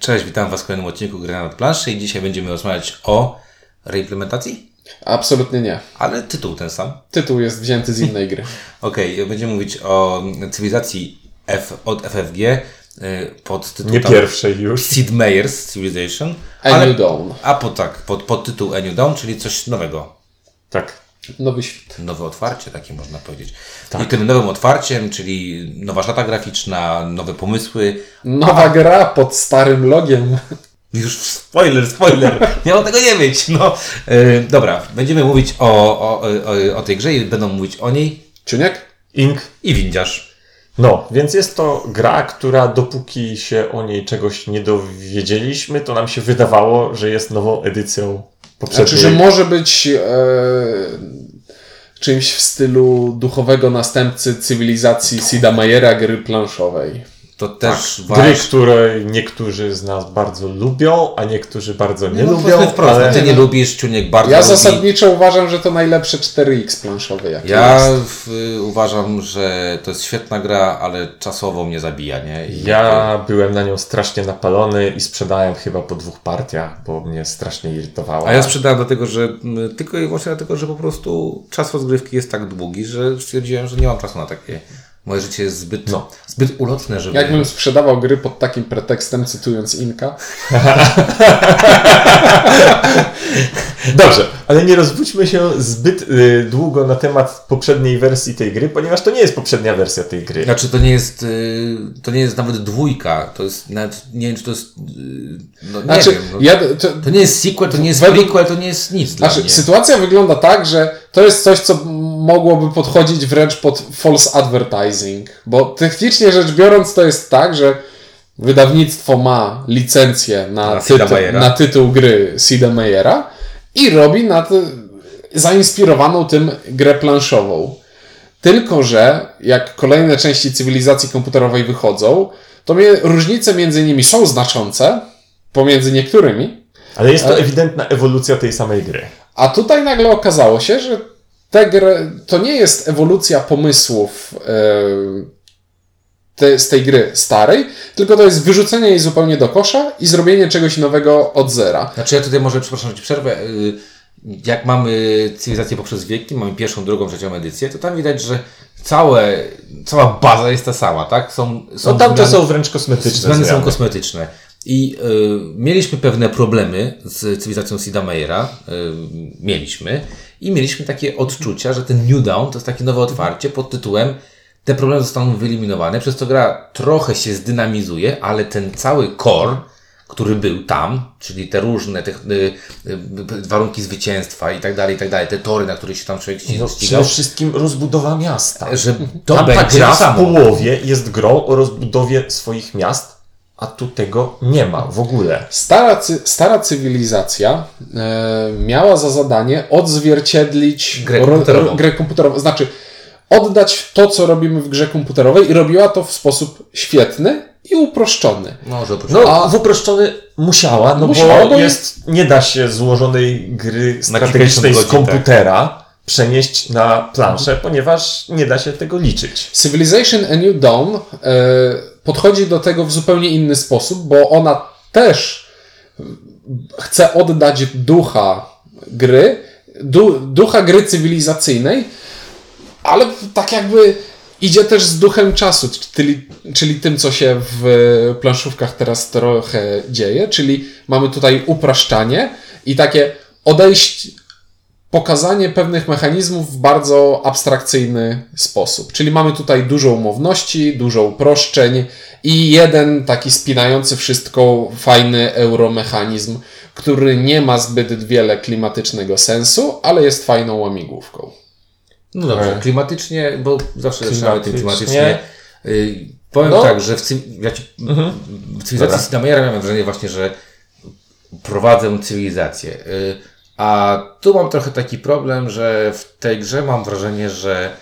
Cześć, witam Was w kolejnym odcinku Gry na planszy i dzisiaj będziemy rozmawiać o reimplementacji, Absolutnie nie. ale tytuł ten sam. Tytuł jest wzięty z innej gry. Okej, będziemy mówić o cywilizacji F od FFG y, pod tytuł Nie tam pierwszej już. Sid Meier's Civilization. A New Dawn. A po tak, pod, pod tytuł A New Dawn, czyli coś nowego. Tak. Nowy świt. Nowe otwarcie, takie można powiedzieć. I tym nowym otwarciem, czyli nowa szata graficzna, nowe pomysły. Nowa gra pod starym logiem. Już spoiler, spoiler. Miało tego nie być. No, y, dobra, będziemy mówić o, o, o, o tej grze i będą mówić o niej Ciuniek? Ink. i windziarz. No, więc jest to gra, która dopóki się o niej czegoś nie dowiedzieliśmy, to nam się wydawało, że jest nową edycją poprzedniej. Znaczy, że może być e, czymś w stylu duchowego następcy cywilizacji Sida Meiera gry planszowej. To też Tak, Gry, które niektórzy z nas bardzo lubią, a niektórzy bardzo nie, no, lubią, wprost, ale... Ty nie lubisz, Ciuniek bardzo Ja lubi. zasadniczo uważam, że to najlepsze 4X planszowe jakie Ja jest. w, uważam, że to jest świetna gra, ale czasowo mnie zabija, nie? I Ja byłem na nią strasznie napalony i sprzedałem chyba po dwóch partiach, bo mnie strasznie irytowała. A ja sprzedałem dlatego, że tylko i wyłącznie dlatego, że po prostu czas rozgrywki jest tak długi, że stwierdziłem, że nie mam czasu na takie. Moje życie jest zbyt, No. zbyt ulotne, żeby. Jakbym sprzedawał gry pod takim pretekstem, cytując Inka. Dobrze, ale nie rozwódźmy się zbyt y, długo na temat poprzedniej wersji tej gry, ponieważ to nie jest poprzednia wersja tej gry. Znaczy to nie jest, y, to nie jest nawet dwójka, to jest nawet, nie wiem czy to jest, y, no nie Znaczy, wiem. No, ja, to, to nie jest sequel, to nie jest Według- prequel, to nie jest nic dla Znaczy, mnie. sytuacja wygląda tak, że to jest coś, co mogłoby podchodzić wręcz pod false advertising, bo technicznie rzecz biorąc to jest tak, że wydawnictwo ma licencję na, Na Meiera. na tytuł gry Sida Meiera i robi na ty, zainspirowaną tym grę planszową. Tylko, że jak kolejne części cywilizacji komputerowej wychodzą, to mnie, różnice między nimi są znaczące, pomiędzy niektórymi, Ale jest to ewidentna ewolucja tej samej gry. a tutaj nagle okazało się, że grę, to nie jest ewolucja pomysłów e, te, z tej gry starej, tylko to jest wyrzucenie jej zupełnie do kosza i zrobienie czegoś nowego od zera. Znaczy ja tutaj może, przepraszam, że ci przerwę, y, jak mamy cywilizację poprzez wieki, mamy pierwszą, drugą, trzecią edycję, to tam widać, że całe, cała baza jest ta sama, tak? Są, są No tam to zmiany- są wręcz kosmetyczne Zmiany są kosmetyczne. I y, mieliśmy pewne problemy z cywilizacją Sida Meiera. Y, mieliśmy. I mieliśmy takie odczucia, że ten New Dawn to jest takie nowe otwarcie pod tytułem te problemy zostaną wyeliminowane, przez co gra trochę się zdynamizuje, ale ten cały core, który był tam, czyli te różne te, y, y, warunki zwycięstwa i tak dalej, i tak dalej, te tory, na których się tam człowiek No, ścigał, przede wszystkim rozbudowa miasta. że to Tam ta gra w połowie jest grą o rozbudowie swoich miast, a tu tego nie ma w ogóle. Stara, stara cywilizacja e, miała za zadanie odzwierciedlić Grę komputerową. grę komputerową. Znaczy, oddać to, co robimy w grze komputerowej i robiła to w sposób świetny i uproszczony. Może oprócz No, A- w uproszczony musiała, no Musiała, bo jest, nie da się złożonej gry strategicznej z godzin, komputera przenieść na planszę, ponieważ nie da się tego liczyć. Civilization A New Dawn e, podchodzi do tego w zupełnie inny sposób, bo ona też chce oddać ducha gry, du, ducha gry cywilizacyjnej, ale tak jakby idzie też z duchem czasu, czyli, czyli tym, co się w planszówkach teraz trochę dzieje, czyli mamy tutaj upraszczanie i takie odejść, pokazanie pewnych mechanizmów w bardzo abstrakcyjny sposób. Czyli mamy tutaj dużo umowności, dużo uproszczeń i jeden taki spinający wszystko fajny euromechanizm, który nie ma zbyt wiele klimatycznego sensu, ale jest fajną łamigłówką. No dobrze, E. klimatycznie, bo zawsze zaczynamy tym Klimatycznie. klimatycznie. Y, powiem No. tak, że w, cy- ja ci, w cywilizacji. Sidamejera miałem wrażenie właśnie, że prowadzę cywilizację. Y, a tu mam trochę taki problem, że w tej grze mam wrażenie, że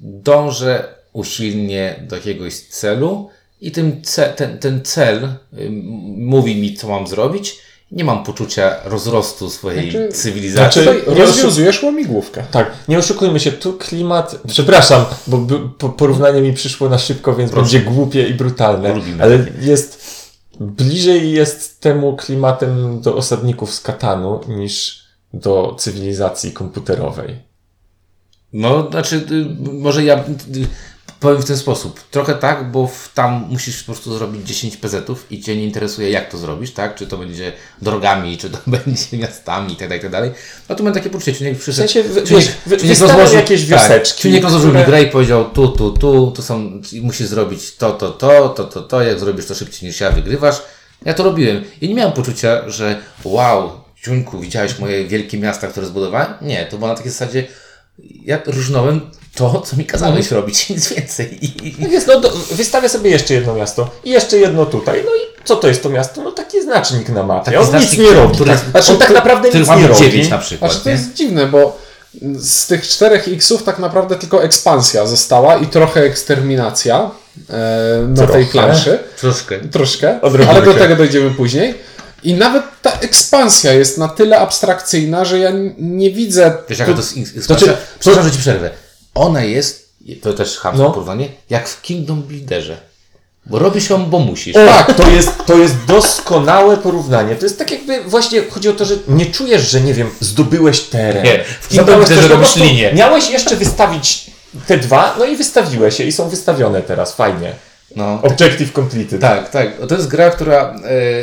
dążę usilnie do jakiegoś celu i tym ce, ten, ten cel mówi mi, co mam zrobić. Nie mam poczucia rozrostu swojej Znaczy- cywilizacji. Znaczy- rozwiązujesz łamigłówkę. Tak, nie oszukujmy się, tu klimat. Przepraszam, bo porównanie mi przyszło na szybko, więc będzie głupie i brutalne. Lubimy Ale takie. jest bliżej jest temu klimatem do osadników z Katanu niż do cywilizacji komputerowej. No, znaczy, y, może ja y, powiem w ten sposób. Trochę tak, bo w, tam musisz po prostu zrobić 10 PZ-ów i Cię nie interesuje, jak to zrobisz, tak? Czy to będzie drogami, czy to będzie miastami i tak dalej, i tak. No to mam takie poczucie, Czuniek przyszedł. W sensie wiesz, wy- Czuniek wystawiam rozłożył- jakieś wioseczki, Tak, Czuniek rozłożył które- grę i powiedział tu, tu, tu, tu są, musisz zrobić to, to, to, to, to, to, jak zrobisz to szybciej niż ja, wygrywasz. Ja to robiłem i nie miałem poczucia, że wow, Ciuńku, widziałeś moje wielkie miasta, które zbudowałem? Nie, to było na takiej zasadzie, ja różnąłem to, co mi kazałeś robić, nic więcej. I, Tak jest, no do, wystawię sobie jeszcze jedno miasto i jeszcze jedno tutaj. No i co to jest to miasto? No taki znacznik na mapie. Taki on znacznik, nic nie robi. który- tak, znaczy, on tak naprawdę który nic nie robi. 9 na przykład. Znaczy to nie? jest dziwne, bo z tych czterech X-ów tak naprawdę tylko ekspansja została i trochę eksterminacja e, na Trochę. tej planszy. Troszkę. Troszkę, Odrobinkę. ale do tego dojdziemy później. I nawet ta ekspansja jest na tyle abstrakcyjna, że ja nie widzę. Wiesz, jaka to jest ekspansja? Znaczy, Przepraszam, że ci przerwę. Ona jest, to też chamskie No. porównanie, jak w Kingdom Builderze. Bo robisz ją, bo musisz. Tak, to jest, to jest doskonałe porównanie. To jest tak jakby właśnie chodzi o to, że nie czujesz, że nie wiem, zdobyłeś teren. Nie, w Kingdom Builderze robisz linię. Miałeś jeszcze wystawić te dwa, no i wystawiłeś je i są wystawione teraz, fajnie. No. Objective completed. Tak, tak. To jest gra, która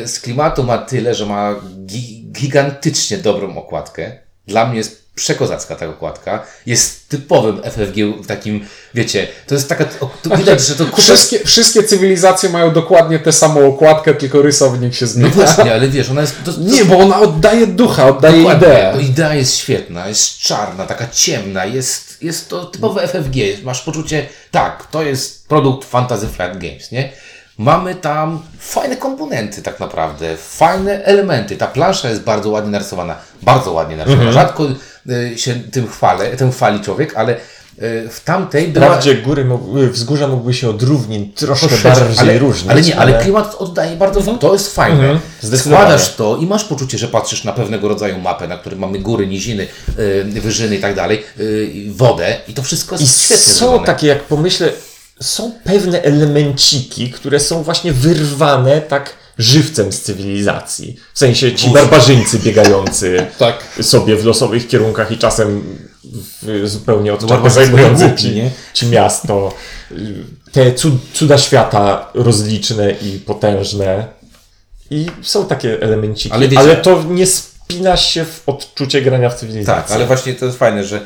e, z klimatu ma tyle, że ma gi gigantycznie dobrą okładkę. Dla mnie jest przekozacka ta okładka. Jest typowym FFG w takim, wiecie, to jest taka, o, tu widać, że to. Wszystkie, wszystkie cywilizacje mają dokładnie tę samą okładkę, tylko rysownik się No zmienia. właśnie, ale wiesz, ona jest... To, to, Nie, bo ona oddaje ducha, oddaje Dokładnie. ideę. No, Idea jest świetna, jest czarna, taka ciemna, jest, jest to typowe FFG. Masz poczucie, tak, to jest produkt Fantasy Flight Games, nie? Mamy tam fajne komponenty tak naprawdę, fajne elementy. Ta plansza jest bardzo ładnie narysowana, bardzo ładnie narysowana. Rzadko y, się tym chwalę, tym chwali człowiek, ale w tamtej była... Wprawdzie góry mógł, wzgórza mógłby się od równin troszkę bardziej ale, różnić. ale nie, ale klimat oddaje bardzo, to jest fajne. Mhm. Składasz to i masz poczucie, że patrzysz na pewnego rodzaju mapę, na której mamy góry, niziny, yy, wyżyny i tak dalej, yy, wodę i to wszystko I jest świetnie są zrobione. takie, jak pomyślę, są pewne elemenciki, które są właśnie wyrwane tak żywcem z cywilizacji. W sensie ci barbarzyńcy biegający Tak. sobie w losowych kierunkach i czasem zupełnie odczepnie barbarzyńcy zajmujący głupi, ci, nie? ci miasto. Te cud, cuda świata rozliczne i potężne. I są takie elemenciki, Ale ale, wiecie- to nie spina się w odczucie grania w cywilizację. Tak, ale właśnie to jest fajne, że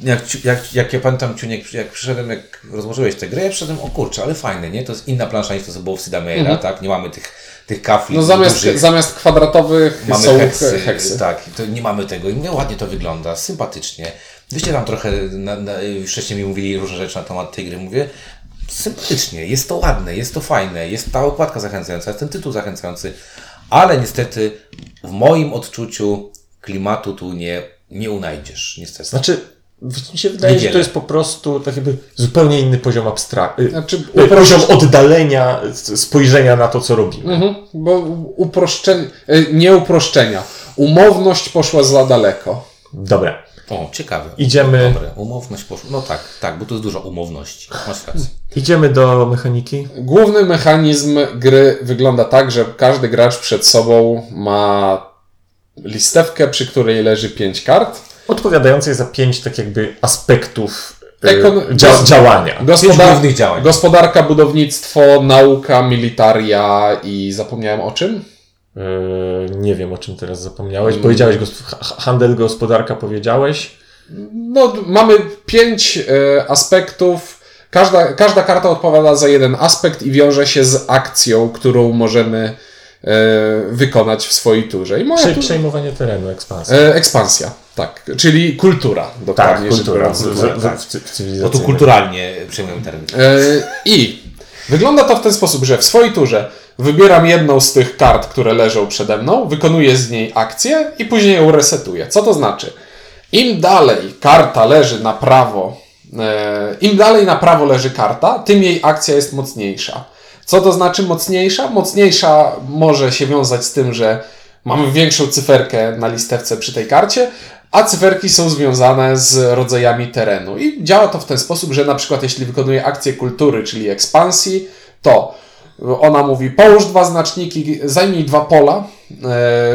jak, jak, jak ja pamiętam, Ciuniek, jak przyszedłem, jak rozłożyłeś tę grę, ja przyszedłem, o kurczę, ale fajne, nie? To jest inna plansza niż to, co było w Sid Meier'a, tak? Nie mamy tych, tych kafli No zamiast, dużych. zamiast kwadratowych Mamy są heksy, heksy. Tak, to nie mamy tego. I mówię, ładnie to wygląda, sympatycznie. Wyście tam trochę, na, na, wcześniej mi mówili różne rzeczy na temat tej gry. Mówię, sympatycznie, jest to ładne, jest to fajne, jest ta okładka zachęcająca, jest ten tytuł zachęcający, ale niestety w moim odczuciu klimatu tu nie, nie unajdziesz, niestety. Znaczy, mi się wydaje, że to jest po prostu tak jakby zupełnie inny poziom abstrakcji. Znaczy, Poziom oddalenia, spojrzenia na to, co robimy. Mhm, bo uproszczenie, e, nie uproszczenia. Umowność poszła za daleko. Dobra. O, ciekawe. Idziemy- Dobre, umowność poszła. No tak, tak, bo tu jest dużo umowności. Masz rację. Idziemy do mechaniki. Główny mechanizm gry wygląda tak, że każdy gracz przed sobą ma listewkę, przy której leży pięć kart. Odpowiadającej za pięć tak jakby aspektów e, Ekon- dzia działania. Gospodar- działań. Gospodarka, budownictwo, nauka, militaria i zapomniałem o czym? E, nie wiem, o czym teraz zapomniałeś. Powiedziałeś gos- ha- handel, gospodarka, powiedziałeś. No, mamy pięć e, aspektów. Każda, każda karta odpowiada za jeden aspekt i wiąże się z akcją, którą możemy e, wykonać w swojej turze. I moja Prze- tu... przejmowanie terenu, ekspansja. e, ekspansja, tak. Czyli kultura, tak, dokładnie. rzecz kultura. biorąc, W, kultura, w, tak. Bo tu kulturalnie przyjmujemy termin. E, I wygląda to w ten sposób, że w swojej turze wybieram jedną z tych kart, które leżą przede mną, wykonuję z niej akcję i później ją resetuję. Co to znaczy? Im dalej karta leży na prawo, e, im dalej na prawo leży karta, tym jej akcja jest mocniejsza. Co to znaczy mocniejsza? Mocniejsza może się wiązać z tym, że mamy większą cyferkę na listewce przy tej karcie, a cyferki są związane z rodzajami terenu. I działa to w ten sposób, że na przykład jeśli wykonuję akcję kultury, czyli ekspansji, to Ona mówi, połóż dwa znaczniki, zajmij dwa pola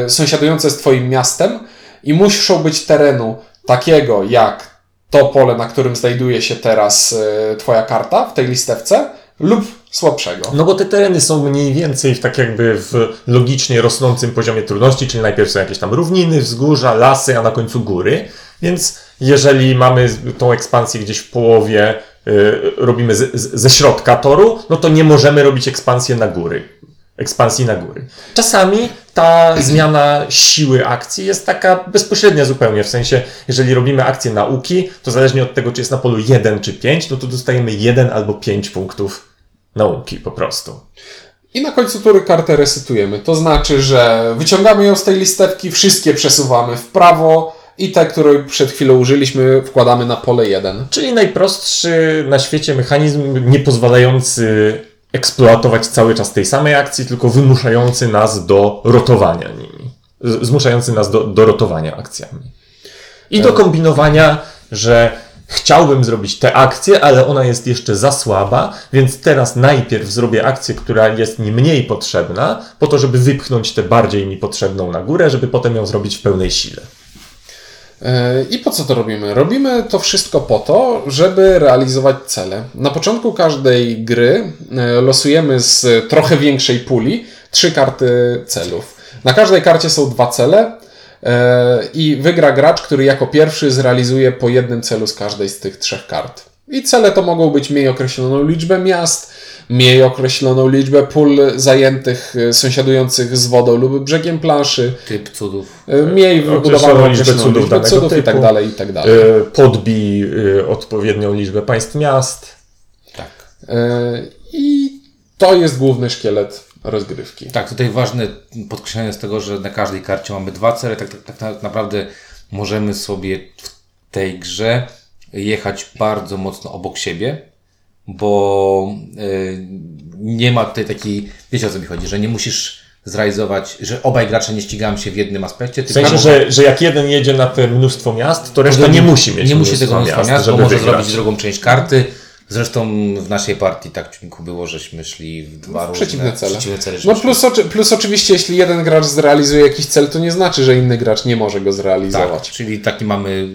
e, sąsiadujące z Twoim miastem i muszą być terenu takiego jak to pole, na którym znajduje się teraz e, Twoja karta w tej listewce lub słabszego. No bo te tereny są mniej więcej w tak jakby w logicznie rosnącym poziomie trudności, czyli najpierw są jakieś tam równiny, wzgórza, lasy, a na końcu góry. Więc jeżeli mamy tą ekspansję gdzieś w połowie, y, robimy z, z, ze środka toru, no to nie możemy robić ekspansji na góry. Ekspansji na góry. Czasami ta zmiana siły akcji jest taka bezpośrednia zupełnie, w sensie, jeżeli robimy akcję nauki, to zależnie od tego, czy jest na polu 1 czy 5, no to dostajemy 1 albo 5 punktów nauki po prostu. I na końcu tury kartę resetujemy. To znaczy, że wyciągamy ją z tej listewki, wszystkie przesuwamy w prawo i te, które przed chwilą użyliśmy, wkładamy na pole 1. Czyli najprostszy na świecie mechanizm nie pozwalający eksploatować cały czas tej samej akcji, tylko wymuszający nas do rotowania nimi. Zmuszający nas do, do rotowania akcjami. I do kombinowania, że chciałbym zrobić tę akcję, ale ona jest jeszcze za słaba, więc teraz najpierw zrobię akcję, która jest mi mniej potrzebna, po to, żeby wypchnąć tę bardziej mi potrzebną na górę, żeby potem ją zrobić w pełnej sile. E, I po co to robimy? Robimy to wszystko po to, żeby realizować cele. Na początku każdej gry e, losujemy z trochę większej puli trzy karty celów. Na każdej karcie są dwa cele i wygra gracz, który jako pierwszy zrealizuje po jednym celu z każdej z tych trzech kart. I cele to mogą być mniej określoną liczbę miast, mniej określoną liczbę pól zajętych e, sąsiadujących z wodą lub brzegiem planszy, Typ cudów. e, mniej wybudowaną liczbę cudów liczbę danego cudów i tak typu. dalej, i tak dalej. E, Podbij e, odpowiednią liczbę państw miast. Tak. E, I to jest główny szkielet rozgrywki. Tak, tutaj ważne podkreślenie z tego, że na każdej karcie mamy dwa cele. Tak, tak, tak na- naprawdę możemy sobie w tej grze jechać bardzo mocno obok siebie, bo y, nie ma tutaj takiej, wiecie o co mi chodzi, że nie musisz zrealizować, że obaj gracze nie ścigają się w jednym aspekcie, W sensie, że, że jak jeden jedzie na te mnóstwo miast, to reszta nie musi mieć nie musi tego mnóstwa miast, bo żeby może wygrać. zrobić drugą część karty. Zresztą w naszej partii tak ciągu było, żeśmy szli w dwa różne Przeciwne cele. przeciwne cele No plus, oczy, plus oczywiście, jeśli jeden gracz zrealizuje jakiś cel, to nie znaczy, że inny gracz nie może go Tak, zrealizować. czyli taki mamy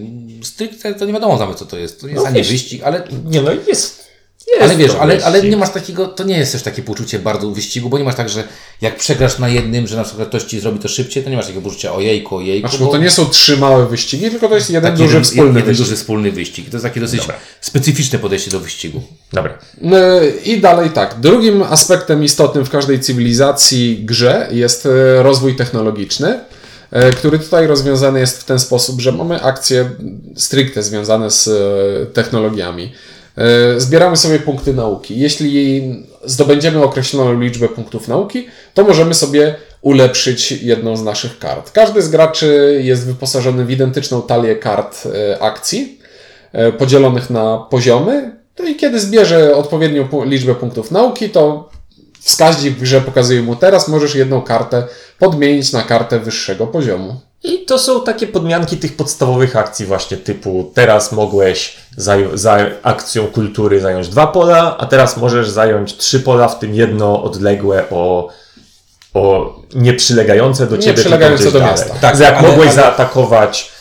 stricte, to nie wiadomo nawet co to jest. To nie jest No ani wyścig, ale, Nie no, jest. Jest ale wiesz, ale, ale nie masz takiego, to nie jest też takie poczucie bardzo wyścigu, bo nie masz tak, że jak przegrasz na jednym, że na przykład ktoś ci zrobi to szybciej, to nie masz takiego poczucia ojejku, ojejku. Znaczy, bo to nie są trzy małe wyścigi, tylko to jest jeden duży jeden, wspólny jeden wyścig. duży wspólny wyścig. To jest takie dosyć specyficzne podejście do wyścigu. Dobra. No I dalej tak. Drugim aspektem istotnym w każdej cywilizacji grze jest e, rozwój technologiczny, e, który tutaj rozwiązany jest w ten sposób, że mamy akcje stricte związane z e, technologiami. E, Zbieramy sobie punkty nauki. Jeśli zdobędziemy określoną liczbę punktów nauki, to możemy sobie ulepszyć jedną z naszych kart. Każdy z graczy jest wyposażony w identyczną talię kart e, akcji e, podzielonych na poziomy. No i kiedy zbierze odpowiednią liczbę punktów nauki, to wskaźnik w grze pokazuje mu teraz możesz jedną kartę podmienić na kartę wyższego poziomu. I to są takie podmianki tych podstawowych akcji właśnie typu teraz mogłeś zaj- za akcją kultury zająć dwa pola, a teraz możesz zająć trzy pola, w tym jedno odległe o, o nieprzylegające do Nie ciebie, przylegające tylko do gdzieś miasta. dalej. Tak, Że jak ale- mogłeś ale- zaatakować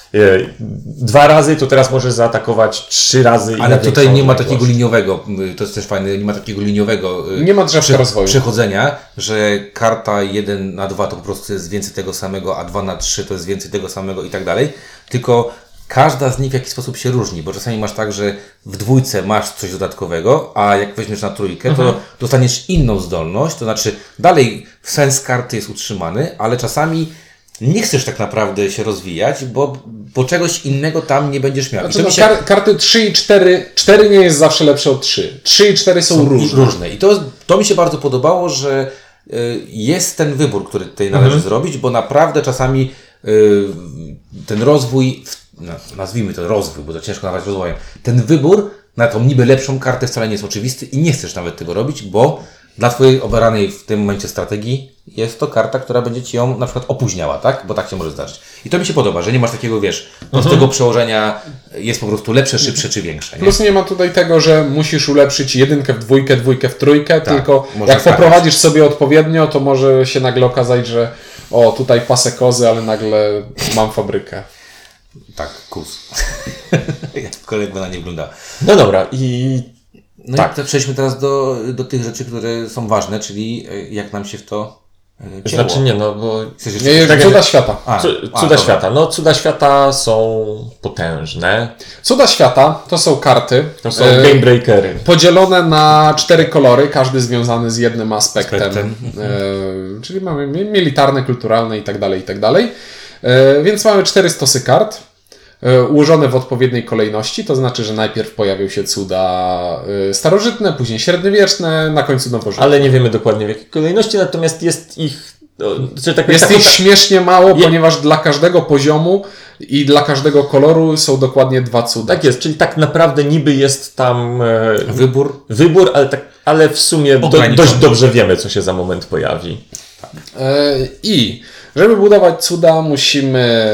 dwa razy, to teraz możesz zaatakować trzy razy. i Ale tutaj nie ma takiego liniowego, y, to jest też fajne, nie ma takiego liniowego y, Nie ma drzewka rozwoju. przechodzenia, że karta 1 na 2 to po prostu jest więcej tego samego, a 2 na 3 to jest więcej tego samego i tak dalej. Tylko każda z nich w jakiś sposób się różni, bo czasami masz tak, że w dwójce masz coś dodatkowego, a jak weźmiesz na trójkę, to dostaniesz inną zdolność, to znaczy dalej sens karty jest utrzymany, ale czasami nie chcesz tak naprawdę się rozwijać, bo, bo czegoś innego tam nie będziesz miał. Znaczy, to no, się- kar- karty 3 i 4, 4 nie jest zawsze lepsze od 3. 3 i 4 są, są różne. różne. I to, to mi się bardzo podobało, że y, jest ten wybór, który tutaj należy zrobić, bo naprawdę czasami y, ten rozwój, no, nazwijmy to rozwój, bo to ciężko nazwać rozwojem, ten wybór na tą niby lepszą kartę wcale nie jest oczywisty i nie chcesz nawet tego robić, bo dla Twojej obranej w tym momencie strategii jest to karta, która będzie ci ją na przykład opóźniała, tak? Bo tak się może zdarzyć. I to mi się podoba, że nie masz takiego, wiesz, od tego przełożenia jest po prostu lepsze, szybsze czy większe. Nie? Plus nie ma tutaj tego, że musisz ulepszyć jedynkę w dwójkę, dwójkę w trójkę, tylko można jak poprowadzisz sobie odpowiednio, to może się nagle okazać, że o, tutaj pasę kozy, ale nagle mam fabrykę. Tak, kus. jak kolega na nie wygląda. No dobra, i No Tak. i przejdźmy teraz do, do tych rzeczy, które są ważne, czyli e, jak nam się w to e, cięło. znaczy nie, no bo Nie, tak jak- cuda świata. A, a, cuda dobra. świata. No cuda świata są potężne. Cuda świata to są karty. To są e, game breakery. Podzielone na cztery kolory, każdy związany z jednym aspektem. Aspektem. E, czyli mamy mi- militarne, kulturalne i tak dalej, i tak dalej. E, więc mamy cztery stosy kart. E, Ułożone w odpowiedniej kolejności, to znaczy, że najpierw pojawią się cuda e, starożytne, później średniowieczne, na końcu nowożytne. Ale nie wiemy dokładnie w jakiej kolejności, natomiast jest ich. no, tak Jest ich śmiesznie mało, Je- ponieważ dla każdego poziomu i dla każdego koloru są dokładnie dwa cuda. Tak jest, czyli tak naprawdę niby jest tam e, Wybór wybór, ale, tak, ale w sumie do, dość dobrze wiemy, co się za moment pojawi. E, I żeby budować cuda, musimy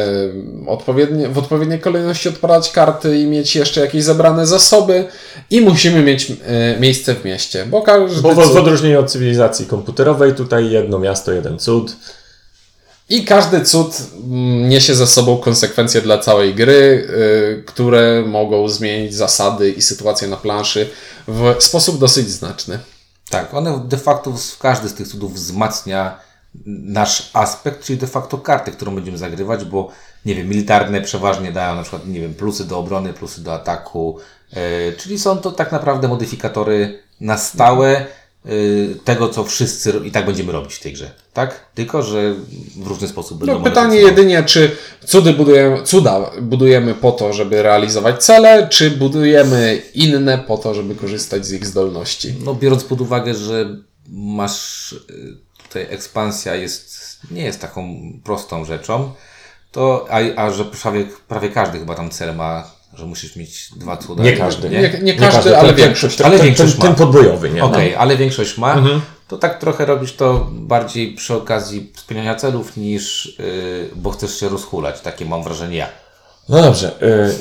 odpowiednie, w odpowiedniej kolejności odpalać karty i mieć jeszcze jakieś zebrane zasoby i musimy mieć e, miejsce w mieście, bo każdy Bo w, odróżnieniu od cywilizacji komputerowej, tutaj jedno miasto, jeden cud. i każdy cud mm, niesie ze sobą konsekwencje dla całej gry, e, które mogą zmienić zasady i sytuację na planszy w sposób dosyć znaczny. Tak, one de facto w- każdy z tych cudów wzmacnia nasz aspekt, czyli de facto kartę, którą będziemy zagrywać, bo nie wiem, militarne przeważnie dają na przykład, nie wiem, plusy do obrony, plusy do ataku, e, czyli są to tak naprawdę modyfikatory na stałe tego, co wszyscy i tak będziemy robić w tej grze, tak? Tylko, że w różny sposób będą No, pytanie jedynie, czy cudy budujemy, cuda budujemy po to, żeby realizować cele, czy budujemy inne po to, żeby korzystać z ich zdolności. No biorąc pod uwagę, że masz y, tutaj ekspansja jest, nie jest taką prostą rzeczą, to a, a że prawie, prawie każdy chyba tam cel ma, że musisz mieć dwa cuda. Nie każdy. Nie, nie każdy, ten- ale ten- większość. Ten, Ale ten, większość ten, ma. ten podbojowy, nie? Okej, ale większość ma. To tak trochę robisz to bardziej przy okazji spełniania celów niż, yy, bo chcesz się rozhulać. Takie mam wrażenie ja. No dobrze,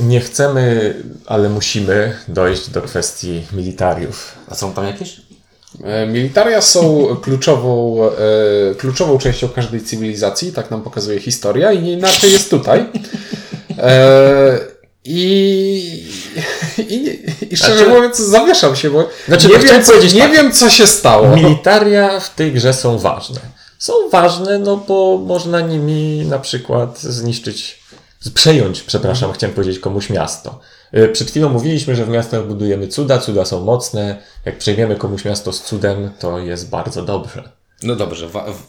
y, nie chcemy, ale musimy dojść do kwestii militariów. A są tam jakieś? E, Militaria są kluczową, e, kluczową częścią każdej cywilizacji, tak nam pokazuje historia i nie inaczej jest tutaj. I, i, i szczerze Znaczy- mówiąc, zawieszam się, bo Znaczy, nie, wiem, chciałem co, powiedzieć nie tak. wiem, co się stało. Militaria w tej grze są ważne. Są ważne, no bo można nimi na przykład zniszczyć, przejąć, przepraszam, chciałem powiedzieć komuś miasto. Y, Przed chwilą mówiliśmy, że w miastach budujemy cuda, cuda są mocne. Jak przejmiemy komuś miasto z cudem, to jest bardzo dobrze. No dobrze. Wa- w,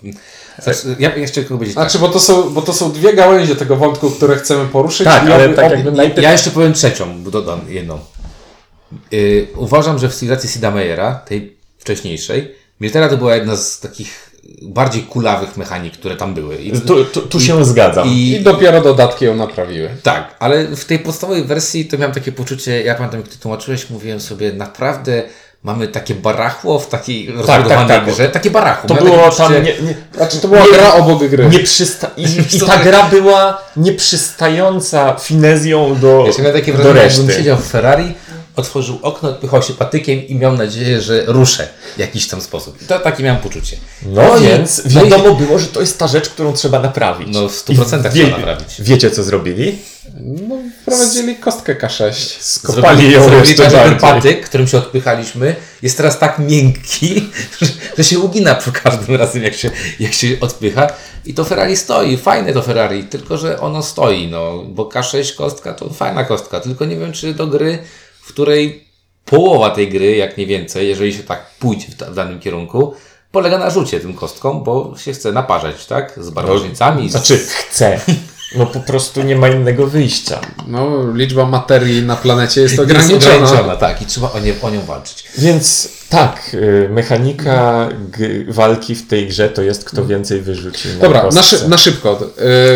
znaczy, ja jeszcze tylko powiedzieć Znaczy, bo to, są, bo to są dwie gałęzie tego wątku, które chcemy poruszyć. Tak, i ale oby- tak oby- jakby tak. najpierw... Ja jeszcze powiem trzecią, bo dodam jedną. Yy, uważam, że w cywilizacji Sida Meiera, tej wcześniejszej, Militara to była jedna z takich bardziej kulawych mechanik, które tam były. I, Tu, tu, tu się zgadzam. I i, dopiero dodatki ją naprawiły. tak, ale w tej podstawowej wersji to miałem takie poczucie, ja pamiętam jak ty tłumaczyłeś, mówiłem sobie, naprawdę mamy takie barachło w takiej rozbudowanej tak, tak. grze. Takie barachło. To Miałem było tam nie, nie, Znaczy, to była Nie- gra obok gry. nie przysta... I, I ta gra była nieprzystająca finezją do, Ja miałem takie wrażenie, jakbym siedział w Ferrari, otworzył okno, odpychał się patykiem i miał nadzieję, że ruszę w jakiś tam sposób. I to takie miałem poczucie. No, i- więc no i- wiadomo było, że to jest ta rzecz, którą trzeba naprawić. No, w 100% I trzeba naprawić. Wiecie, co zrobili? No, wprowadzili kostkę K6. Skopali ją zrobili jeszcze ten patyk, którym się odpychaliśmy, jest teraz tak miękki, że, się ugina przy każdym razem, jak się, jak się odpycha. I to Ferrari stoi, fajne to Ferrari, tylko że ono stoi, no, bo K6 kostka to fajna kostka, tylko nie wiem, czy do gry, w której połowa tej gry, jak nie więcej, jeżeli się tak pójdzie w, w danym kierunku, polega na rzucie tym kostką, bo się chce naparzać, tak? Z barbarzyńcami. z- Znaczy, chcę. No po prostu nie ma innego wyjścia. No, liczba materii na planecie jest jest ograniczona. ograniczona, tak, i trzeba o, nie, o nią walczyć. Więc tak, y, mechanika g- walki w tej grze to jest kto więcej wyrzuci na Dobra, na, szy- na szybko.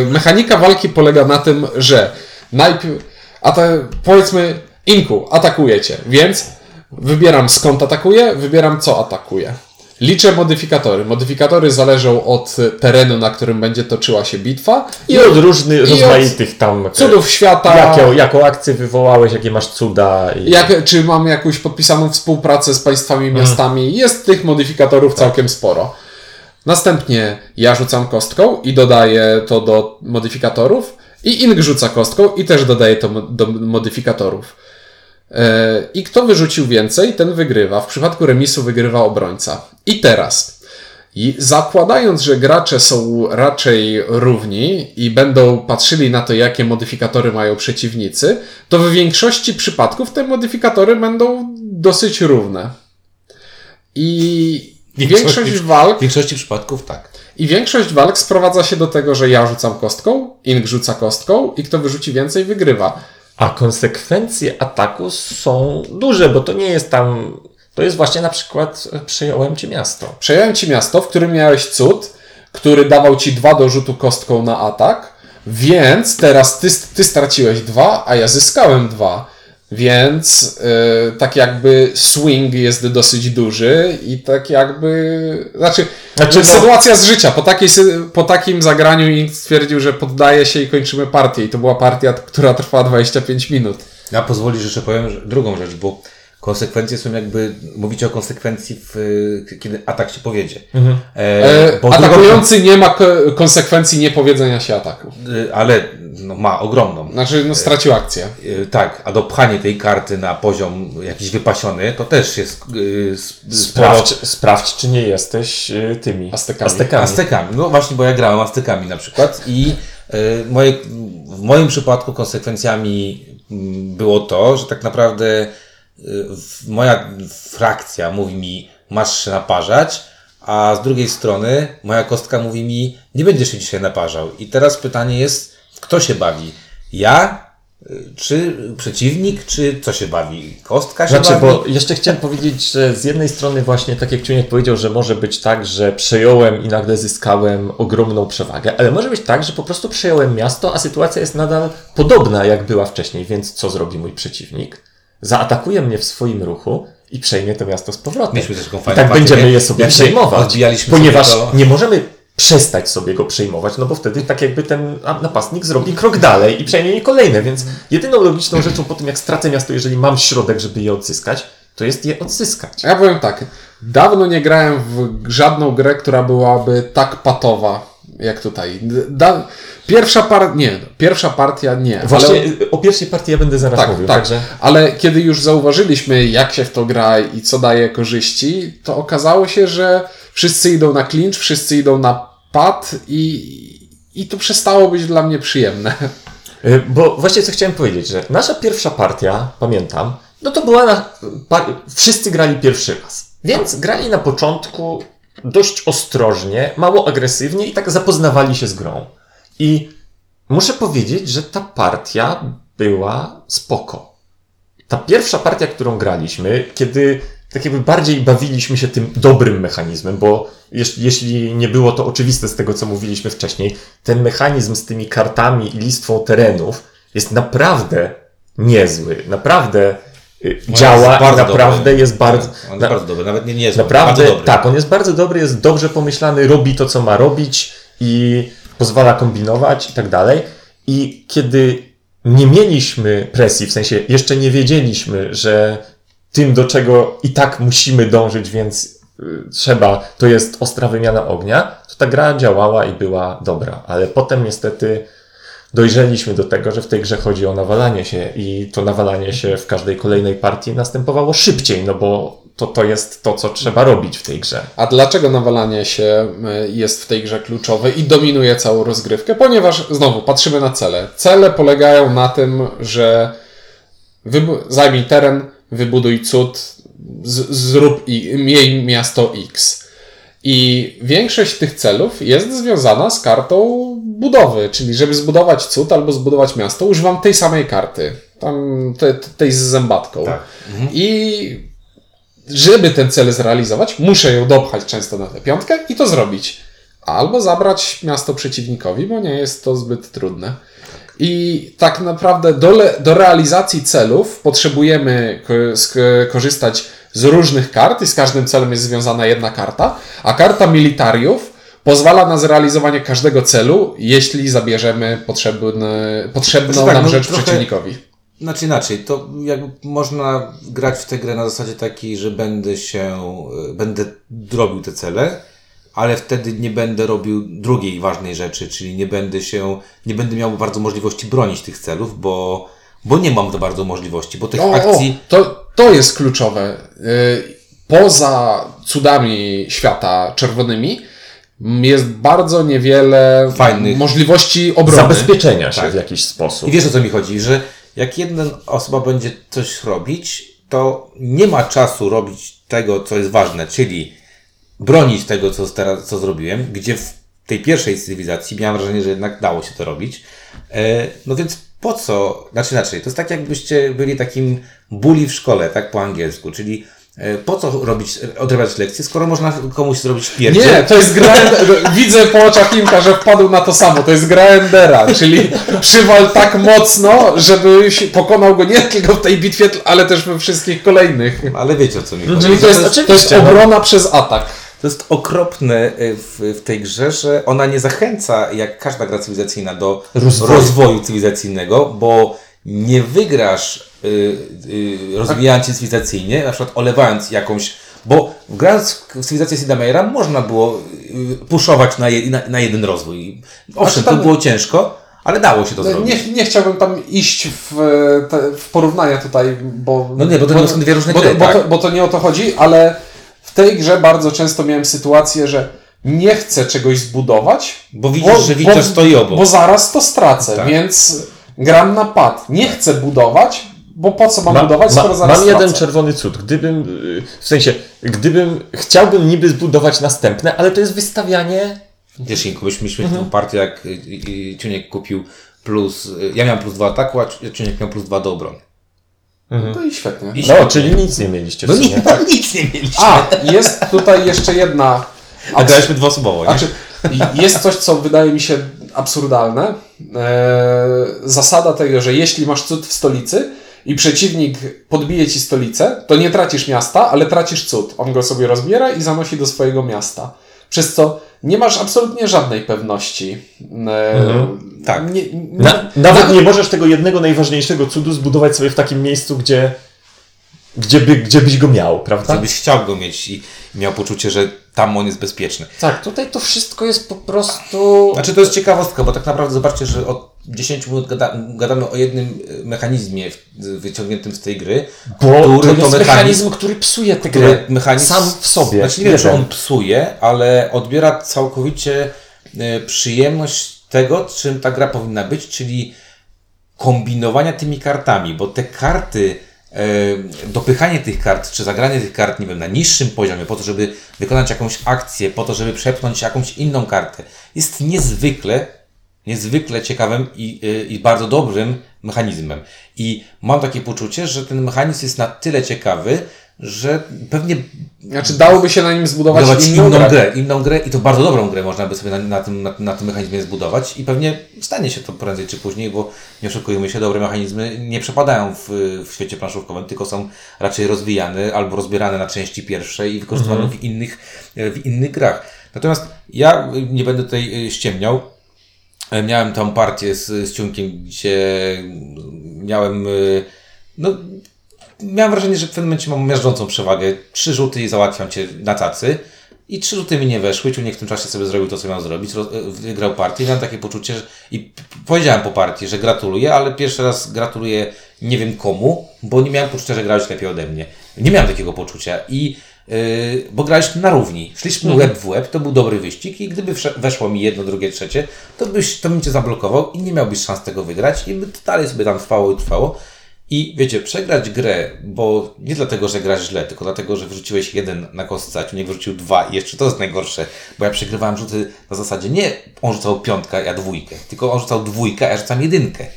Yy, mechanika walki polega na tym, że najpierw, ata- powiedzmy, Inku, atakujecie, więc wybieram skąd atakuję, wybieram co atakuję. Liczę modyfikatory. Modyfikatory zależą od terenu, na którym będzie toczyła się bitwa I od różnych, rozmaitych tam... cudów świata. Jaką, jaką akcję wywołałeś, jakie masz cuda. I... Jak, czy mam jakąś podpisaną współpracę z państwami, miastami? Jest tych modyfikatorów całkiem sporo. Następnie ja rzucam kostką i dodaję to do modyfikatorów. I Ing rzuca kostką i też dodaje to do modyfikatorów. E, I kto wyrzucił więcej, ten wygrywa. W przypadku remisu wygrywa obrońca. I teraz, i zakładając, że gracze są raczej równi i będą patrzyli na to, jakie modyfikatory mają przeciwnicy, to w większości przypadków te modyfikatory będą dosyć równe. I Większość- większość walk W większości przypadków tak. i większość walk sprowadza się do tego, że ja rzucam kostką, Ing rzuca kostką i kto wyrzuci więcej, wygrywa. A konsekwencje ataku są duże, bo to nie jest tam. To jest właśnie na przykład e, przejąłem ci miasto. Przejąłem ci miasto, w którym miałeś cud, który dawał ci dwa do rzutu kostką na atak, więc teraz ty, ty straciłeś dwa, a ja zyskałem dwa. Więc yy, tak jakby swing jest dosyć duży i tak jakby. Znaczy, Znaczy, no- sytuacja z życia. Po, takiej, po takim zagraniu Ink stwierdził, że poddaje się i kończymy partię. I to była partia, która trwała 25 minut. Ja pozwolisz, że jeszcze powiem drugą rzecz, bo konsekwencje są jakby, mówicie o konsekwencji, w, kiedy atak się powiedzie. E, E, atakujący nie ma ko- konsekwencji niepowiedzenia się ataku. y, ale no, ma ogromną. Znaczy, no, stracił akcję. Y, Tak, a dopchanie tej karty na poziom jakiś wypasiony, to też jest sporo Sprawdź, sprawdź czy nie jesteś tymi Aztekami. Aztekami. Aztekami. No właśnie, bo ja grałem Aztekami na przykład i moje, w moim przypadku konsekwencjami mm, było to, że tak naprawdę moja frakcja mówi mi masz się naparzać, a z drugiej strony moja kostka mówi mi nie będziesz się dzisiaj naparzał. I teraz pytanie jest, kto się bawi? Ja? y, Czy przeciwnik, czy co się bawi? Kostka się Znaczy, bawi? bo jeszcze chciałem powiedzieć, że z jednej strony właśnie, tak jak Ciuniek powiedział, że może być tak, że przejąłem i nagle zyskałem ogromną przewagę, ale może być tak, że po prostu przejąłem miasto, a sytuacja jest nadal podobna, jak była wcześniej, więc co zrobi mój przeciwnik? Zaatakuje mnie w swoim ruchu i przejmie to miasto z powrotem. Mieliśmy też I tak będziemy je sobie Jak przejmować, ponieważ to- nie możemy przestać sobie go przejmować, no bo wtedy tak jakby ten napastnik zrobi krok dalej i przejmie je kolejne, więc jedyną logiczną rzeczą po tym, jak stracę miasto, jeżeli mam środek, żeby je odzyskać, to jest je odzyskać. Ja powiem tak. Dawno nie grałem w żadną grę, która byłaby tak patowa jak tutaj. Da, pierwsza par... Nie, pierwsza partia nie. Właśnie ale, o pierwszej partii ja będę zaraz tak, mówił, tak. także Ale kiedy już zauważyliśmy, jak się w to gra i co daje korzyści, to okazało się, że wszyscy idą na clinch, wszyscy idą na pad i, i to przestało być dla mnie przyjemne. Y, Bo właśnie co chciałem powiedzieć, że nasza pierwsza partia, pamiętam, no to była na, wszyscy grali pierwszy raz. Więc grali na początku dość ostrożnie, mało agresywnie i tak zapoznawali się z grą. I muszę powiedzieć, że ta partia była spoko. Ta pierwsza partia, którą graliśmy, kiedy tak jakby bardziej bawiliśmy się tym dobrym mechanizmem, bo jeśli nie było to oczywiste z tego, co mówiliśmy wcześniej, ten mechanizm z tymi kartami i listwą terenów jest naprawdę niezły. Naprawdę y, No, działa i naprawdę dobry. jest bardzo... On jest na- bardzo dobry, nawet nie, nie jest Naprawdę, bardzo dobry. tak, on jest bardzo dobry, jest dobrze pomyślany, robi to, co ma robić i pozwala kombinować i tak dalej. I kiedy nie mieliśmy presji, w sensie jeszcze nie wiedzieliśmy, że tym, do czego i tak musimy dążyć, więc y, trzeba, to jest ostra wymiana ognia, to ta gra działała i była dobra. Ale potem niestety dojrzeliśmy do tego, że w tej grze chodzi o nawalanie się i to nawalanie się w każdej kolejnej partii następowało szybciej, no bo to, to jest to, co trzeba robić w tej grze. A dlaczego nawalanie się y, jest w tej grze kluczowe i dominuje całą rozgrywkę? Ponieważ znowu patrzymy na cele. Cele polegają na tym, że zajmij teren, wybuduj cud, z- zrób i miej miasto X. I większość tych celów jest związana z kartą budowy, czyli żeby zbudować cud albo zbudować miasto, używam tej samej karty. Tam te, te- tej z zębatką. Tak. I żeby ten cel zrealizować, muszę ją dopchać często na tę piątkę i to zrobić. Albo zabrać miasto przeciwnikowi, bo nie jest to zbyt trudne. I tak naprawdę do, do realizacji celów potrzebujemy korzystać z różnych kart i z każdym celem jest związana jedna karta, a karta militariów pozwala na zrealizowanie każdego celu, jeśli zabierzemy potrzebny, potrzebną Znaczy tak, nam no rzecz trochę- przeciwnikowi. Znaczy inaczej, to jakby można grać w tę grę na zasadzie takiej, że będę się, będę robił te cele, ale wtedy nie będę robił drugiej ważnej rzeczy, czyli nie będę się, nie będę miał bardzo możliwości bronić tych celów, bo, bo nie mam za bardzo możliwości, bo tych O, akcji... o, to, to jest kluczowe. Y, Poza cudami świata czerwonymi m, jest bardzo niewiele Fajnych. możliwości obrony. Zabezpieczenia się Tak. w jakiś sposób. I wiesz o co mi chodzi, że jak jedna osoba będzie coś robić, to nie ma czasu robić tego, co jest ważne, czyli bronić tego, co teraz, co zrobiłem, gdzie w tej pierwszej cywilizacji miałem wrażenie, że jednak dało się to robić. E, no więc po co, znaczy inaczej, to jest tak jakbyście byli takim bully w szkole, tak po angielsku, czyli e, po co robić, odrabiać lekcje, skoro można komuś zrobić pierdziel. Nie, to jest gra. Widzę po oczach Imka, że wpadł na to samo. To jest gra Endera, czyli przywal tak mocno, żebyś pokonał go nie tylko w tej bitwie, ale też we wszystkich kolejnych. Ale wiecie o co mi chodzi. Czyli to jest, to jest oczywiście, no. obrona przez atak. To jest okropne y, w, w tej grze, że ona nie zachęca, jak każda gra cywilizacyjna, do Rozwoju. rozwoju, cywilizacyjnego, bo nie wygrasz y, y, rozwijając się cywilizacyjnie, na przykład olewając jakąś. Bo grając w cywilizację Sida Meier'a można było y, puszować na, je, na, na jeden rozwój. Owszem, Znaczy tam- to było ciężko, ale dało się to zrobić. Nie, nie chciałbym tam iść w, te, w porównania tutaj, bo. No nie, bo to nie są dwie różne bo, gry, bo, tak. to, bo to nie o to chodzi, ale w tej grze bardzo często miałem sytuację, że nie chcę czegoś zbudować. Bo widzisz, że Witcher stoi obok. Bo zaraz to stracę, Tak. więc gram na pad. Nie chcę budować, bo po co mam Ma, budować, skoro ma, zaraz mam stracę. jeden czerwony cud. Gdybym, w sensie, gdybym, chciałbym niby zbudować następne, ale to jest wystawianie Wiesz, Inku, myśmy mieliśmy taką partię, jak Ciuniek kupił plus. Ja miałem plus dwa ataku, a Ciuniek miał plus dwa do obrony. No i świetnie. I No, świetnie. czyli nic nie mieliście w No sumie. nic, tak. nic nie mieliśmy. A, jest tutaj jeszcze jedna. A graliśmy dwuosobowo, nie? Znaczy, jest coś, co wydaje mi się absurdalne. Eee, zasada tego, że jeśli masz cud w stolicy i przeciwnik podbije ci stolicę, to nie tracisz miasta, ale tracisz cud. On go sobie rozbiera i zanosi do swojego miasta. Przez co nie masz absolutnie żadnej pewności. Eee, Tak. Nie, nie, Na, nawet nie możesz tego jednego najważniejszego cudu zbudować sobie w takim miejscu, gdzie, gdzie, by, gdzie byś go miał, prawda? Żebyś chciał go mieć i miał poczucie, że tam on jest bezpieczny. Tak, tutaj to wszystko jest po prostu... Znaczy to jest ciekawostka, bo tak naprawdę zobaczcie, że od 10 minut gada, gadamy o jednym y, mechanizmie wyciągniętym z tej gry, Bo który to jest mechanizm, który psuje tę grę mechanizm sam w sobie. Znaczy nie wiem, czy on psuje, ale odbiera całkowicie y, przyjemność tego, czym ta gra powinna być, czyli kombinowania tymi kartami, bo te karty, e, dopychanie tych kart, czy zagranie tych kart, nie wiem, na niższym poziomie, po to, żeby wykonać jakąś akcję, po to, żeby przepchnąć jakąś inną kartę, jest niezwykle, niezwykle ciekawym i, y, i bardzo dobrym mechanizmem. I mam takie poczucie, że ten mechanizm jest na tyle ciekawy, że pewnie Znaczy, dałoby się na nim zbudować budować inną, inną, grę. grę. inną grę i to bardzo dobrą grę można by sobie na, na, tym, na, na tym mechanizmie zbudować i pewnie stanie się to prędzej czy później, bo nie oszukujmy się, dobre mechanizmy nie przepadają w, w świecie planszówkowym, tylko są raczej rozwijane albo rozbierane na części pierwsze i wykorzystywane w, innych, w innych grach. Natomiast ja y, nie będę tutaj y, ściemniał, Miałem tą partię z, z Ciunkiem, gdzie miałem, y, no, miałem wrażenie, że w pewnym momencie mam miażdżącą przewagę. Trzy rzuty i załatwiam cię na tacy. I trzy rzuty mi nie weszły. Ciunek w tym czasie sobie zrobił to, co miał zrobić. Y, wygrał partię. Miałem takie poczucie, że, i powiedziałem po partii, że gratuluję, ale pierwszy raz gratuluję nie wiem komu, bo nie miałem poczucia, że grałeś lepiej ode mnie. Nie miałem takiego poczucia. I bo graliśmy na równi. Szliśmy Mhm. łeb w łeb, to był dobry wyścig i gdyby weszło mi jedno, drugie, trzecie, to byś, to bym cię zablokował i nie miałbyś szans tego wygrać i by to dalej sobie tam trwało i trwało. I wiecie, przegrać grę, bo nie dlatego, że grasz źle, tylko dlatego, że wyrzuciłeś jeden na kostce, a nie wyrzucił dwa i jeszcze to jest najgorsze, bo ja przegrywałem rzuty na zasadzie nie on rzucał piątkę, ja dwójkę, tylko on rzucał dwójkę, a ja rzucam jedynkę.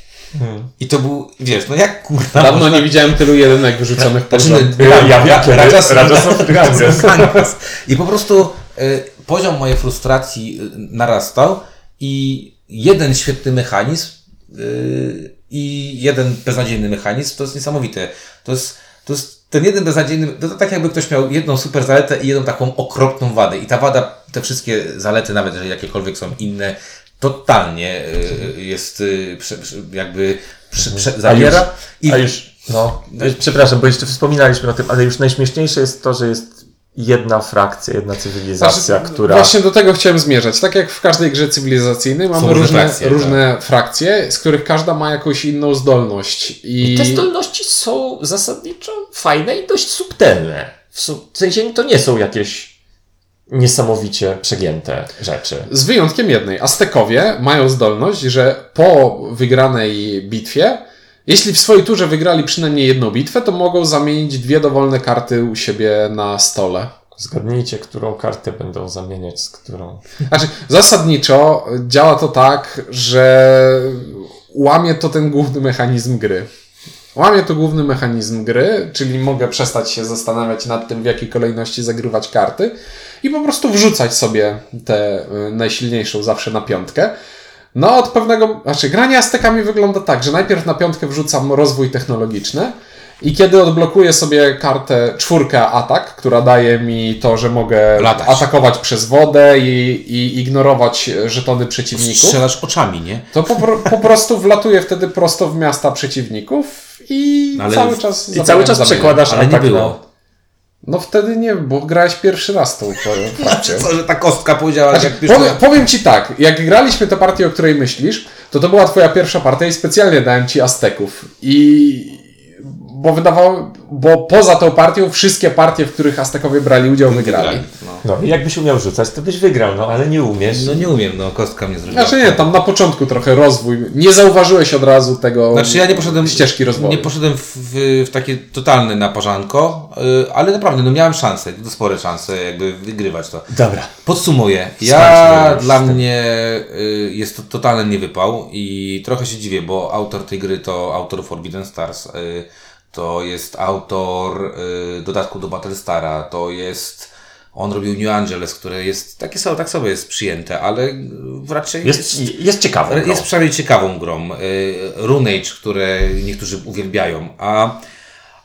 I to był, wiesz, no jak kurwa Dawno można- nie widziałem tylu jedynek wyrzuconych pod Znaczy, no, Ja- Rajas- Rajas. I po prostu y, poziom mojej frustracji y, narastał i jeden świetny mechanizm yy, i jeden beznadziejny mechanizm, to jest niesamowite. To jest, to jest ten jeden beznadziejny, to, to tak jakby ktoś miał jedną super zaletę i jedną taką okropną wadę. I ta wada, te wszystkie zalety, nawet jeżeli jakiekolwiek są inne, totalnie yy, jest prze, jakby prze, prze, zabiera. I A już, no, przepraszam, bo jeszcze wspominaliśmy o tym, ale już najśmieszniejsze jest to, że jest jedna frakcja, jedna cywilizacja, Znaczy, która... Właśnie do tego chciałem zmierzać. Tak jak w każdej grze cywilizacyjnej mamy różne różne, frakcje, różne frakcje, z których każda ma jakąś inną zdolność. I Te zdolności są zasadniczo fajne i dość subtelne. W, su- w sensie to nie są jakieś niesamowicie przegięte rzeczy. z wyjątkiem jednej. Aztekowie mają zdolność, że po wygranej bitwie, jeśli w swojej turze wygrali przynajmniej jedną bitwę, to mogą zamienić dwie dowolne karty u siebie na stole. Zgadnijcie, którą kartę będą zamieniać z którą. Znaczy, zasadniczo działa to tak, że łamie to ten główny mechanizm gry. Łamie to główny mechanizm gry, czyli mogę przestać się zastanawiać nad tym, w jakiej kolejności zagrywać karty i po prostu wrzucać sobie tę y, najsilniejszą zawsze na piątkę. No, od pewnego. Znaczy, granie Aztekami wygląda tak, że najpierw na piątkę wrzucam rozwój technologiczny. I kiedy odblokuję sobie kartę czwórkę atak, która daje mi to, że mogę Latać. atakować przez wodę i, i ignorować żetony przeciwników, strzelasz oczami, nie? to po, po prostu wlatuję wtedy prosto w miasta przeciwników i Ale- cały czas I cały czas przekładasz Ale nie atak było. na- No wtedy nie, bo grałeś pierwszy raz tą frakcją. Co, że ta kostka powiedziała, Znaczy, jak powiem, powiem ci tak, jak graliśmy tę partię, o której myślisz, to to była twoja pierwsza partia i specjalnie dałem ci Azteków. I bo wydawało, bo poza tą partią wszystkie partie, w których Aztekowie brali udział, wygrali. No. No i jakbyś umiał rzucać, to byś wygrał, no ale nie umiesz. no nie umiem, no kostka mnie zrobiła. Znaczy nie, tam na początku trochę rozwój. Nie zauważyłeś od razu tego Znaczy ja nie poszedłem ścieżki rozwoju. Nie poszedłem w, w, w takie totalne naparzanko, y, ale naprawdę no miałem szansę, to spore szanse jakby wygrywać to. Dobra. Podsumuję. Ja dla mnie y, jest to totalny niewypał i trochę się dziwię, bo autor tej gry to autor Forbidden Stars, y, to jest autor y, dodatku do Battlestara, to jest on robił New Angeles, które jest takie samo, tak sobie jest przyjęte, ale y, raczej Jest, jest ciekawe. jest przynajmniej ciekawą grą. Y, Runage, które niektórzy uwielbiają. A,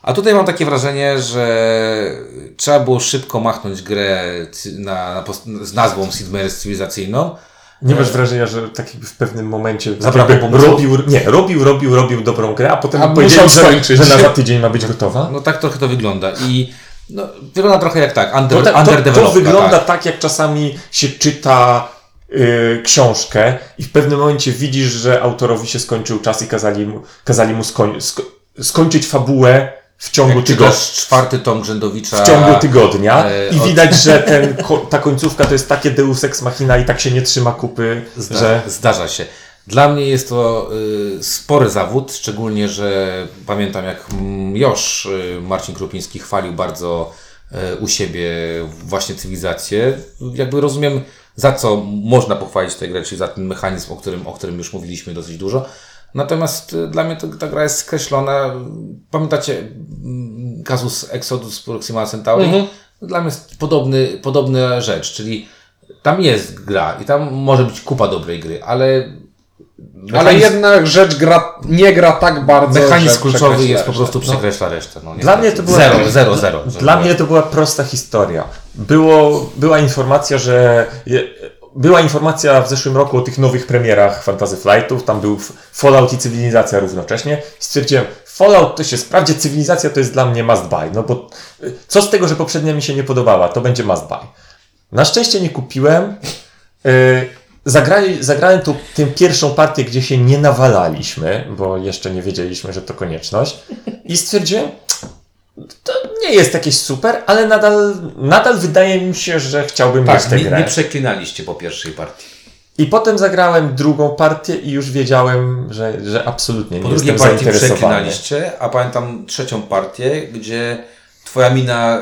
a tutaj mam takie wrażenie, że trzeba było szybko machnąć grę na, na, z nazwą Sid Meier's cywilizacyjną. Nie masz wrażenia, że tak jakby w pewnym momencie Zabrakło robił, nie, robił, robił, robił dobrą grę, a potem A powiedzieli, musiał że, że na za tydzień ma być gotowa. No tak trochę to wygląda. I no, wygląda trochę jak tak, under, To, tak- to, to wygląda tak. tak. jak czasami się czyta y, książkę i w pewnym momencie widzisz, że autorowi się skończył czas i kazali mu, kazali mu skoń, sko, skończyć fabułę w ciągu tygodnia. czwarty tom Grzędowicza. W ciągu tygodnia e, i od- widać, że ten, ta końcówka to jest takie deus ex machina i tak się nie trzyma kupy, Zda, że Zdarza się. Dla mnie jest to y, spory zawód, szczególnie, że pamiętam jak Josz y, Marcin Krupiński chwalił bardzo y, u siebie właśnie cywilizację. Jakby rozumiem, za co można pochwalić tę grę, czyli za ten mechanizm, o którym, o którym już mówiliśmy dosyć dużo. Natomiast y, dla mnie to, ta gra jest skreślona. Pamiętacie mm, kazus Exodus Proxima Centauri? Dla mnie jest podobny, podobna rzecz, czyli tam jest gra i tam może być kupa dobrej gry, ale Ale mechanizm- jedna rzecz gra, nie gra tak bardzo, mechanizm że kluczowy jest po prostu przekreśla resztę. No, Dla mnie to była zero, zero, zero. Dla mnie to była prosta historia. Było, była informacja, że była informacja w zeszłym roku o tych nowych premierach Fantasy Flightów. Tam był Fallout i Cywilizacja równocześnie. Stwierdziłem, Fallout to się sprawdzi, Cywilizacja to jest dla mnie must buy. No bo y, co z tego, że poprzednia mi się nie podobała, to będzie must buy. Na szczęście nie kupiłem. Zagrali, zagrałem tu tę pierwszą partię, gdzie się nie nawalaliśmy, bo jeszcze nie wiedzieliśmy, że to konieczność. I stwierdziłem, to nie jest jakieś super, ale nadal, nadal wydaje mi się, że chciałbym mieć tak, tę nie, grę. nie przeklinaliście po pierwszej partii. I potem zagrałem drugą partię i już wiedziałem, że, że absolutnie Po nie drugiej jestem partii zainteresowany. przeklinaliście, a pamiętam trzecią partię, gdzie twoja mina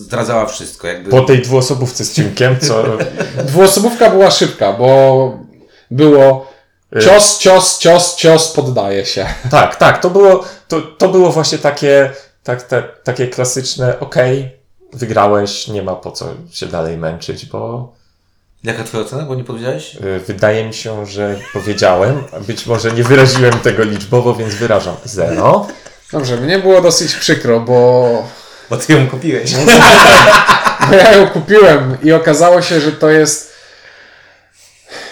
zdradzała wszystko. Jakby... Po tej dwuosobówce z Cimkiem, co Dwuosobówka była szybka, bo było cios, cios, cios, cios, poddaje się. tak, tak, to było, to, to było właśnie takie, tak, te, takie klasyczne, okej, wygrałeś, nie ma po co się dalej męczyć, bo Jaka twoja ocena, bo nie powiedziałeś? Y, Wydaje mi się, że powiedziałem, być może nie wyraziłem tego liczbowo, więc wyrażam zero. Dobrze, mnie było dosyć przykro, bo Bo ty ją kupiłeś. Bo ja ją kupiłem i okazało się, że to jest.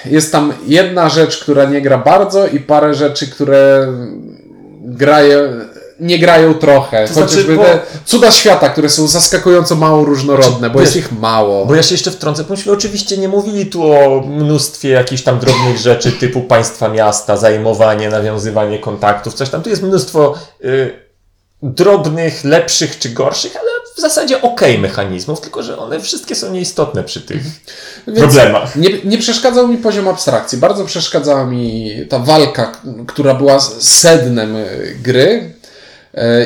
Jest tam jedna rzecz, która nie gra bardzo, i parę rzeczy, które grają, nie grają trochę. To znaczy, Chociażby bo- te cuda świata, które są zaskakująco mało różnorodne, bo Wiesz, jest ich mało. Bo ja się jeszcze wtrącę, myśmy oczywiście nie mówili tu o mnóstwie jakichś tam drobnych rzeczy typu państwa miasta, zajmowanie, nawiązywanie kontaktów, coś tam. Tu jest mnóstwo y, drobnych, lepszych czy gorszych, ale w zasadzie okej mechanizmów, tylko że one wszystkie są nieistotne przy tych Więc problemach. Nie, nie przeszkadzał mi poziom abstrakcji. Bardzo przeszkadzała mi ta walka, która była sednem y, gry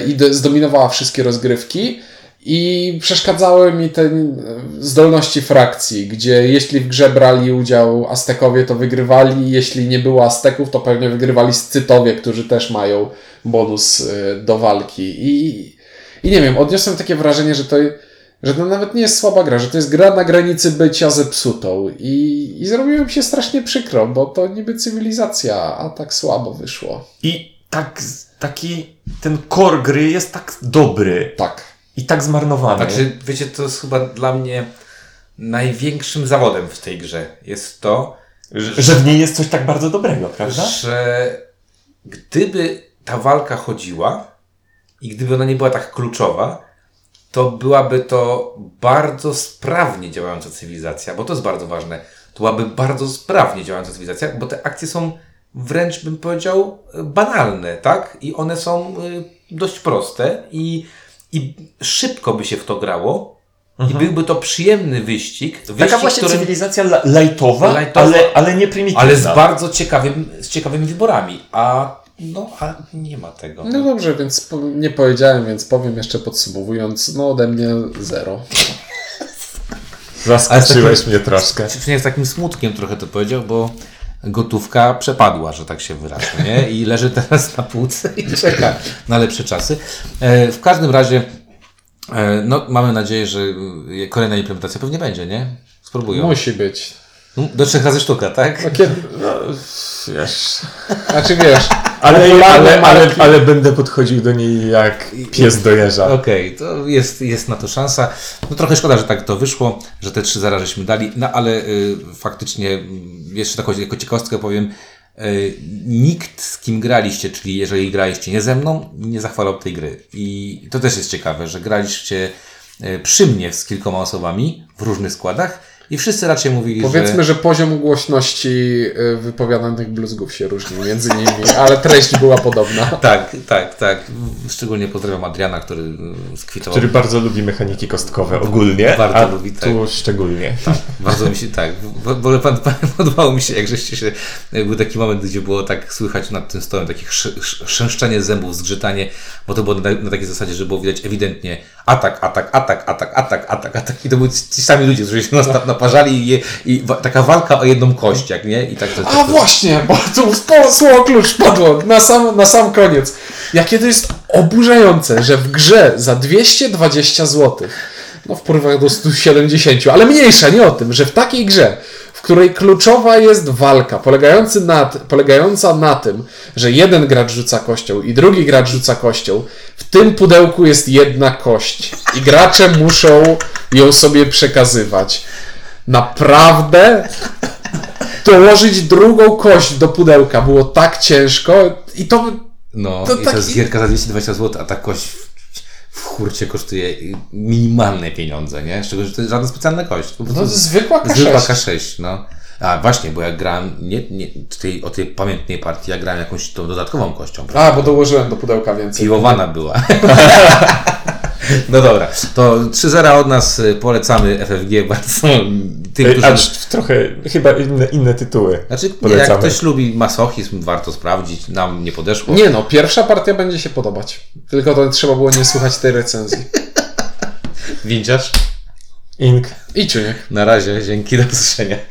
i do- zdominowała wszystkie rozgrywki. I przeszkadzały mi te y, zdolności frakcji, gdzie jeśli w grze brali udział Aztekowie, to wygrywali, jeśli nie było Azteków, to pewnie wygrywali Scytowie, którzy też mają bonus y, do walki. I, i nie wiem, odniosłem takie wrażenie, że to, że to nawet nie jest słaba gra, że to jest gra na granicy bycia zepsutą. I, i zrobiło mi się strasznie przykro, bo to niby cywilizacja, a tak słabo wyszło. I tak, taki, ten core gry jest tak dobry Tak. i tak zmarnowany. Znaczy, wiecie, to jest chyba dla mnie największym zawodem w tej grze. Jest to, że, że w niej jest coś tak bardzo dobrego, prawda? że gdyby ta walka chodziła i gdyby ona nie była tak kluczowa, to byłaby to bardzo sprawnie działająca cywilizacja, bo to jest bardzo ważne. To byłaby bardzo sprawnie działająca cywilizacja, bo te akcje są wręcz bym powiedział banalne, tak? I one są y, dość proste i, i szybko by się w to grało. I byłby to przyjemny wyścig. wyścig Taka właśnie którym- cywilizacja Lajtowa. ale, ale nie prymitywna. ale z bardzo ciekawym, z ciekawymi wyborami. A no, a nie ma tego. No dobrze, więc po, nie powiedziałem, więc powiem jeszcze podsumowując, no ode mnie zero. Zaskoczyłeś mnie troszkę. Przynajmniej z takim smutkiem trochę to powiedział, bo gotówka przepadła, że tak się wyrażę, nie? I leży teraz na półce i czeka na lepsze czasy. E, w każdym razie, e, no, mamy nadzieję, że kolejna implementacja pewnie będzie, nie? Spróbują. Musi być. No, Do trzech razy sztuka, tak? No, kiedy, No, wiesz. znaczy wiesz, Ale, ale, ale, ale będę podchodził do niej jak pies do jeża. Okej, to jest, jest na to szansa. No trochę szkoda, że tak to wyszło, że te trzy zara żeśmy dali, no ale y, faktycznie y, jeszcze taką jako ciekawostkę powiem, y, nikt z kim graliście, czyli jeżeli graliście nie ze mną, nie zachwalał tej gry. I to też jest ciekawe, że graliście y, przy mnie z kilkoma osobami w różnych składach i wszyscy raczej mówili, że... powiedzmy, że poziom głośności y, wypowiadanych bluzgów się różnił między nimi, ale treść była podobna. Tak, tak, tak. Szczególnie pozdrawiam Adriana, który y, skwitował. Który bardzo lubi mechaniki kostkowe ogólnie, Bardzo a lubi, tak. tu szczególnie. Bardzo mi się tak, w pan, pan, podobało mi się, jak żeście się, był taki moment, gdzie było tak słychać nad tym stołem, takie sz, zębów, zgrzytanie, bo to było na, na takiej zasadzie, że było widać ewidentnie atak, atak, atak, atak, atak, atak, atak i to byli ci sami ludzie, którzy się nas naparzali je, i wa, taka walka o jedną kość, jak nie? I tak to, A właśnie, bo tu słowo klucz padło na sam, na sam koniec. Jakie to jest oburzające, że w grze za 220 zł, no w porównaniu do 170, ale mniejsza, nie o tym, że w takiej grze, w której kluczowa jest walka, polegający na, polegająca na tym, że jeden gracz rzuca kością i drugi gracz rzuca kością, w tym pudełku jest jedna kość i gracze muszą ją sobie przekazywać. Naprawdę dołożyć drugą kość do pudełka było tak ciężko i to No, to i to taki- jest gierka za 220 zł, a ta kość w, hurcie kosztuje minimalne pieniądze, nie? Szczególnie, że to jest żadna specjalna kość. No, prostu zwykła K6. Zwykła K6, no. A właśnie, bo ja grałem nie, nie, tej, o tej pamiętnej partii, ja grałem jakąś tą dodatkową kością. A, bo dołożyłem do pudełka więcej. Piłowana była. no dobra, to 3-0 od nas y, polecamy FFG bardzo tym, Ej, którzy... Acz trochę chyba inne, inne tytuły. Znaczy, nie, jak polecamy. ktoś lubi masochizm, warto sprawdzić, nam nie podeszło. Nie no, pierwsza partia będzie się podobać. Tylko to trzeba było nie słuchać tej recenzji. Winciarz? Ink. I Czuniek. Na razie, dzięki, do usłyszenia.